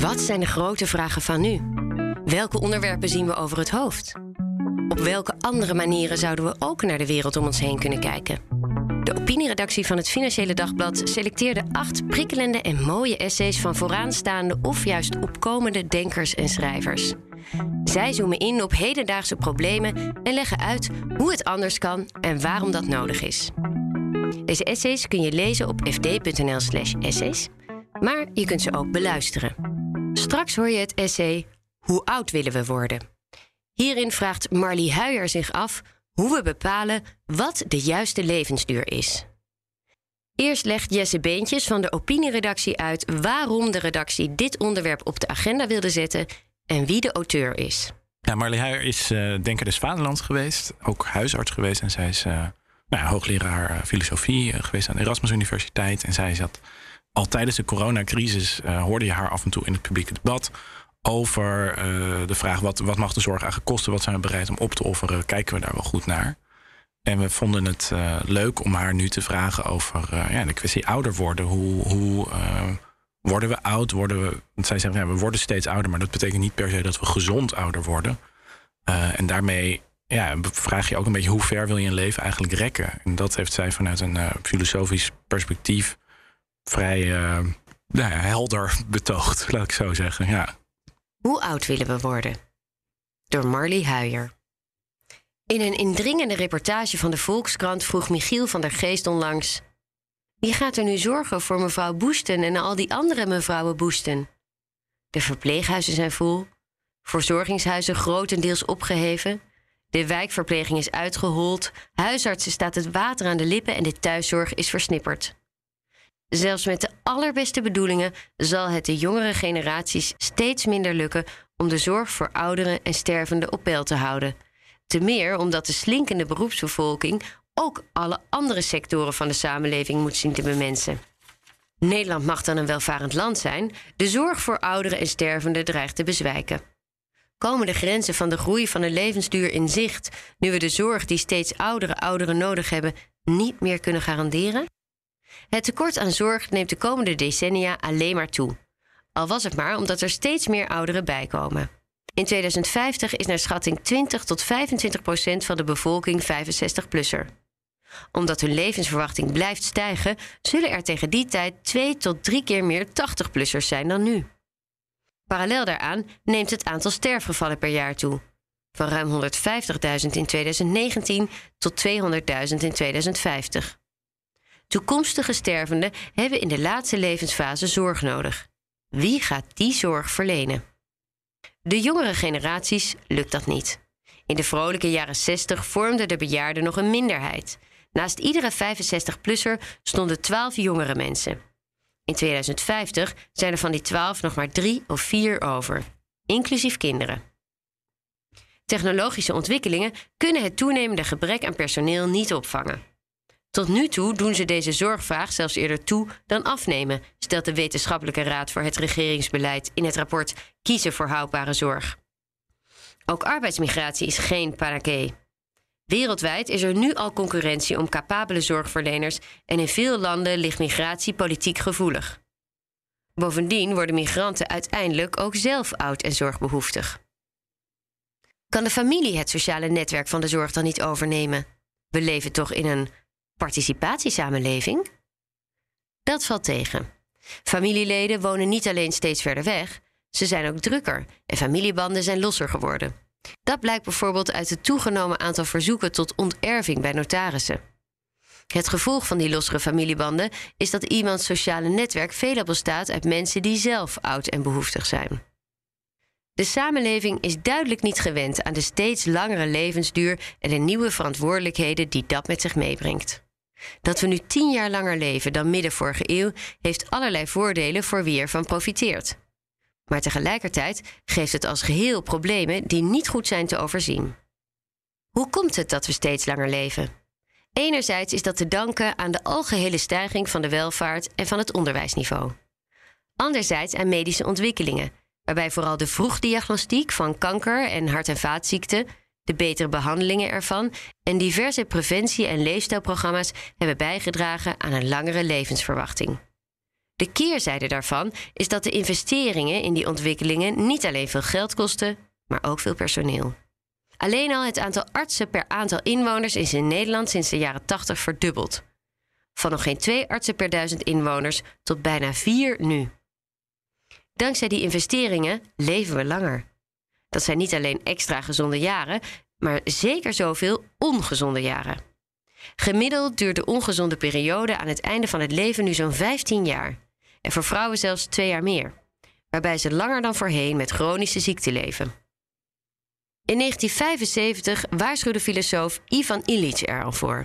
Wat zijn de grote vragen van nu? Welke onderwerpen zien we over het hoofd? Op welke andere manieren zouden we ook naar de wereld om ons heen kunnen kijken? De opinieredactie van het Financiële Dagblad selecteerde acht prikkelende en mooie essays van vooraanstaande of juist opkomende denkers en schrijvers. Zij zoomen in op hedendaagse problemen en leggen uit hoe het anders kan en waarom dat nodig is. Deze essays kun je lezen op fd.nl/slash essays, maar je kunt ze ook beluisteren. Straks hoor je het essay Hoe oud willen we worden? Hierin vraagt Marlie Huijer zich af hoe we bepalen wat de juiste levensduur is. Eerst legt Jesse Beentjes van de opinieredactie uit waarom de redactie dit onderwerp op de agenda wilde zetten en wie de auteur is. Ja, Marlie Huijer is uh, Denker des Vaderlands geweest, ook huisarts geweest en zij is uh, nou ja, hoogleraar uh, filosofie geweest aan de Erasmus Universiteit. En zij zat al tijdens de coronacrisis, hoorde je haar af en toe in het publieke debat over de vraag wat, wat mag de zorg eigenlijk kosten, wat zijn we bereid om op te offeren, kijken we daar wel goed naar. En we vonden het leuk om haar nu te vragen over ja, de kwestie ouder worden. Hoe, hoe worden we oud? Worden we, want zij zeggen, ja, we worden steeds ouder, maar dat betekent niet per se dat we gezond ouder worden. En daarmee ja, vraag je ook een beetje hoe ver wil je een leven eigenlijk rekken? En dat heeft zij vanuit een filosofisch perspectief vrij uh, nou ja, helder betoogd, laat ik zo zeggen. Ja. Hoe oud willen we worden? Door Marley Huijer. In een indringende reportage van de Volkskrant vroeg Michiel van der Geest onlangs: wie gaat er nu zorgen voor mevrouw Boesten en al die andere mevrouwen Boesten? De verpleeghuizen zijn vol, verzorgingshuizen grotendeels opgeheven, de wijkverpleging is uitgehold, huisartsen staat het water aan de lippen en de thuiszorg is versnipperd. Zelfs met de allerbeste bedoelingen zal het de jongere generaties steeds minder lukken om de zorg voor ouderen en stervenden op peil te houden. Te meer omdat de slinkende beroepsbevolking ook alle andere sectoren van de samenleving moet zien te bemensen. Nederland mag dan een welvarend land zijn, de zorg voor ouderen en stervenden dreigt te bezwijken. Komen de grenzen van de groei van de levensduur in zicht nu we de zorg die steeds oudere ouderen nodig hebben niet meer kunnen garanderen? Het tekort aan zorg neemt de komende decennia alleen maar toe. Al was het maar omdat er steeds meer ouderen bijkomen. In 2050 is naar schatting 20 tot 25 procent van de bevolking 65-plusser omdat hun levensverwachting blijft stijgen, zullen er tegen die tijd twee tot drie keer meer 80-plussers zijn dan nu. Parallel daaraan neemt het aantal sterfgevallen per jaar toe. Van ruim 150.000 in 2019 tot 200.000 in 2050. Toekomstige stervenden hebben in de laatste levensfase zorg nodig. Wie gaat die zorg verlenen? De jongere generaties lukt dat niet. In de vrolijke jaren 60 vormden de bejaarden nog een minderheid. Naast iedere 65-plusser stonden 12 jongere mensen. In 2050 zijn er van die 12 nog maar drie of vier over, inclusief kinderen. Technologische ontwikkelingen kunnen het toenemende gebrek aan personeel niet opvangen. Tot nu toe doen ze deze zorgvraag zelfs eerder toe dan afnemen, stelt de Wetenschappelijke Raad voor het Regeringsbeleid in het rapport Kiezen voor houdbare zorg. Ook arbeidsmigratie is geen panacee. Wereldwijd is er nu al concurrentie om capabele zorgverleners en in veel landen ligt migratie politiek gevoelig. Bovendien worden migranten uiteindelijk ook zelf oud en zorgbehoeftig. Kan de familie het sociale netwerk van de zorg dan niet overnemen? We leven toch in een participatiesamenleving? Dat valt tegen. Familieleden wonen niet alleen steeds verder weg, ze zijn ook drukker en familiebanden zijn losser geworden. Dat blijkt bijvoorbeeld uit het toegenomen aantal verzoeken tot onterving bij notarissen. Het gevolg van die lossere familiebanden is dat iemands sociale netwerk veelal bestaat uit mensen die zelf oud en behoeftig zijn. De samenleving is duidelijk niet gewend aan de steeds langere levensduur en de nieuwe verantwoordelijkheden die dat met zich meebrengt. Dat we nu tien jaar langer leven dan midden vorige eeuw heeft allerlei voordelen voor wie ervan profiteert. Maar tegelijkertijd geeft het als geheel problemen die niet goed zijn te overzien. Hoe komt het dat we steeds langer leven? Enerzijds is dat te danken aan de algehele stijging van de welvaart en van het onderwijsniveau. Anderzijds aan medische ontwikkelingen, waarbij vooral de vroegdiagnostiek van kanker en hart- en vaatziekten, de betere behandelingen ervan en diverse preventie- en leefstijlprogramma's hebben bijgedragen aan een langere levensverwachting. De keerzijde daarvan is dat de investeringen in die ontwikkelingen niet alleen veel geld kosten, maar ook veel personeel. Alleen al het aantal artsen per aantal inwoners is in Nederland sinds de jaren 80 verdubbeld. Van nog geen twee artsen per duizend inwoners tot bijna vier nu. Dankzij die investeringen leven we langer. Dat zijn niet alleen extra gezonde jaren, maar zeker zoveel ongezonde jaren. Gemiddeld duurt de ongezonde periode aan het einde van het leven nu zo'n 15 jaar. En voor vrouwen zelfs twee jaar meer. Waarbij ze langer dan voorheen met chronische ziekte leven. In 1975 waarschuwde filosoof Ivan Illich er al voor.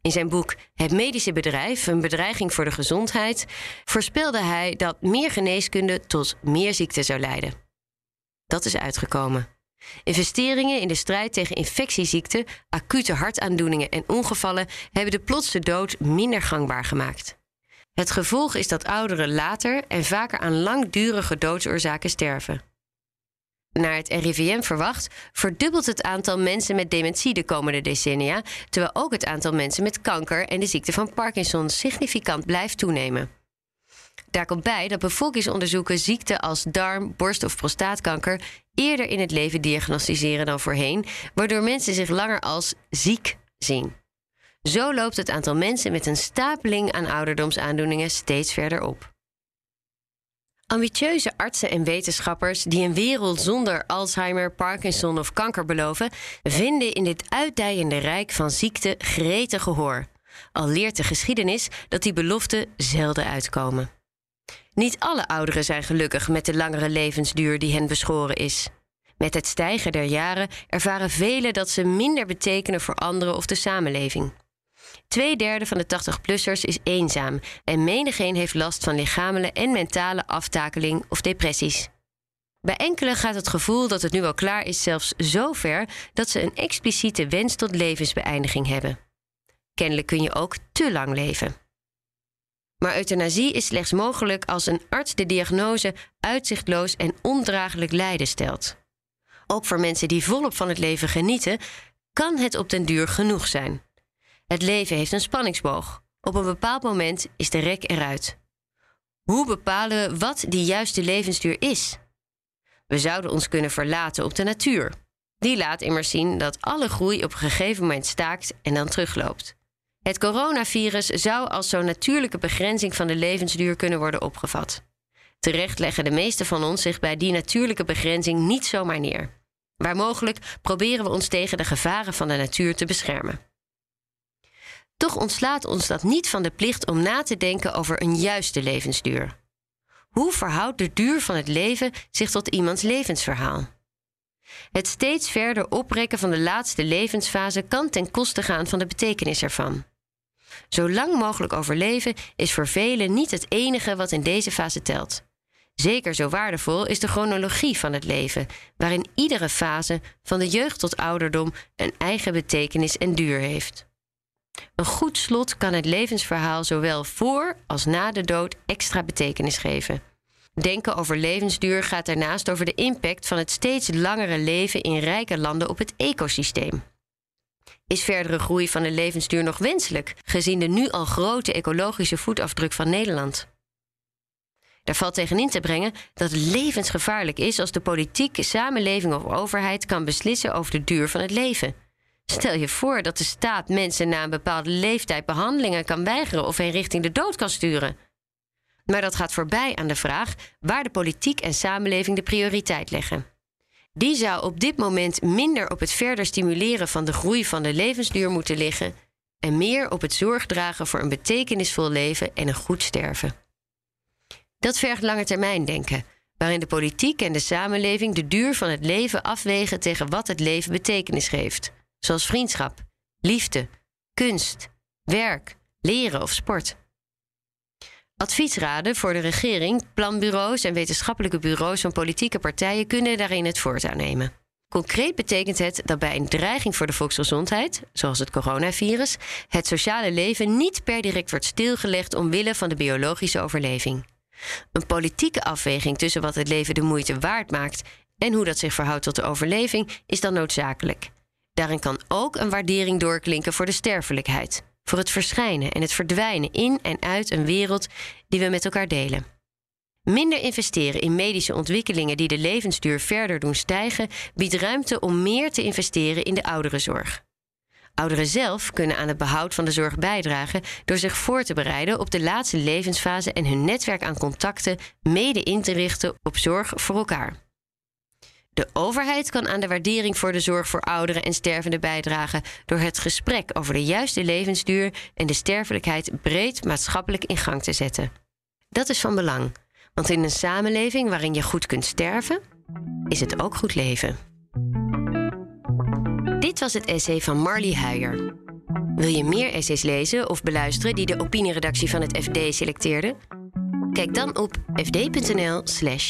In zijn boek Het medische bedrijf, een bedreiging voor de gezondheid, voorspelde hij dat meer geneeskunde tot meer ziekte zou leiden. Dat is uitgekomen. Investeringen in de strijd tegen infectieziekten, acute hartaandoeningen en ongevallen hebben de plotse dood minder gangbaar gemaakt. Het gevolg is dat ouderen later en vaker aan langdurige doodsoorzaken sterven. Naar het RIVM verwacht, verdubbelt het aantal mensen met dementie de komende decennia, terwijl ook het aantal mensen met kanker en de ziekte van Parkinson significant blijft toenemen. Daar komt bij dat bevolkingsonderzoeken ziekten als darm, borst- of prostaatkanker eerder in het leven diagnosticeren dan voorheen, waardoor mensen zich langer als ziek zien. Zo loopt het aantal mensen met een stapeling aan ouderdomsaandoeningen steeds verder op. Ambitieuze artsen en wetenschappers die een wereld zonder Alzheimer, Parkinson of kanker beloven, vinden in dit uitdijende rijk van ziekte gretig gehoor. Al leert de geschiedenis dat die beloften zelden uitkomen. Niet alle ouderen zijn gelukkig met de langere levensduur die hen beschoren is. Met het stijgen der jaren ervaren velen dat ze minder betekenen voor anderen of de samenleving. Tweederde van de 80-plussers is eenzaam en menigeen heeft last van lichamelijke en mentale aftakeling of depressies. Bij enkelen gaat het gevoel dat het nu al klaar is zelfs zo ver dat ze een expliciete wens tot levensbeëindiging hebben. Kennelijk kun je ook te lang leven. Maar euthanasie is slechts mogelijk als een arts de diagnose uitzichtloos en ondraaglijk lijden stelt. Ook voor mensen die volop van het leven genieten, kan het op den duur genoeg zijn. Het leven heeft een spanningsboog. Op een bepaald moment is de rek eruit. Hoe bepalen we wat die juiste levensduur is? We zouden ons kunnen verlaten op de natuur. Die laat immers zien dat alle groei op een gegeven moment staakt en dan terugloopt. Het coronavirus zou als zo'n natuurlijke begrenzing van de levensduur kunnen worden opgevat. Terecht leggen de meesten van ons zich bij die natuurlijke begrenzing niet zomaar neer. Waar mogelijk proberen we ons tegen de gevaren van de natuur te beschermen. Toch ontslaat ons dat niet van de plicht om na te denken over een juiste levensduur. Hoe verhoudt de duur van het leven zich tot iemands levensverhaal? Het steeds verder oprekken van de laatste levensfase kan ten koste gaan van de betekenis ervan. Zo lang mogelijk overleven is voor velen niet het enige wat in deze fase telt. Zeker zo waardevol is de chronologie van het leven, waarin iedere fase, van de jeugd tot ouderdom, een eigen betekenis en duur heeft. Een goed slot kan het levensverhaal zowel voor als na de dood extra betekenis geven. Denken over levensduur gaat daarnaast over de impact van het steeds langere leven in rijke landen op het ecosysteem. Is verdere groei van de levensduur nog wenselijk, gezien de nu al grote ecologische voetafdruk van Nederland? Daar valt tegenin te brengen dat het levensgevaarlijk is als de politiek, samenleving of overheid kan beslissen over de duur van het leven. Stel je voor dat de staat mensen na een bepaalde leeftijd behandelingen kan weigeren of hen richting de dood kan sturen. Maar dat gaat voorbij aan de vraag waar de politiek en samenleving de prioriteit leggen. Die zou op dit moment minder op het verder stimuleren van de groei van de levensduur moeten liggen en meer op het zorgdragen voor een betekenisvol leven en een goed sterven. Dat vergt lange termijn denken, waarin de politiek en de samenleving de duur van het leven afwegen tegen wat het leven betekenis geeft zoals vriendschap, liefde, kunst, werk, leren of sport. Adviesraden voor de regering, planbureaus en wetenschappelijke bureaus van politieke partijen kunnen daarin het voortouw nemen. Concreet betekent het dat bij een dreiging voor de volksgezondheid, zoals het coronavirus, het sociale leven niet per direct wordt stilgelegd omwille van de biologische overleving. Een politieke afweging tussen wat het leven de moeite waard maakt en hoe dat zich verhoudt tot de overleving is dan noodzakelijk. Daarin kan ook een waardering doorklinken voor de sterfelijkheid. Voor het verschijnen en het verdwijnen in en uit een wereld die we met elkaar delen. Minder investeren in medische ontwikkelingen die de levensduur verder doen stijgen, biedt ruimte om meer te investeren in de ouderenzorg. Ouderen zelf kunnen aan het behoud van de zorg bijdragen door zich voor te bereiden op de laatste levensfase en hun netwerk aan contacten mede in te richten op zorg voor elkaar. De overheid kan aan de waardering voor de zorg voor ouderen en stervenden bijdragen door het gesprek over de juiste levensduur en de sterfelijkheid breed maatschappelijk in gang te zetten. Dat is van belang, want in een samenleving waarin je goed kunt sterven, is het ook goed leven. Dit was het essay van Marley Huijer. Wil je meer essays lezen of beluisteren die de opinieredactie van het FD selecteerde? Kijk dan op fd.nl/essays.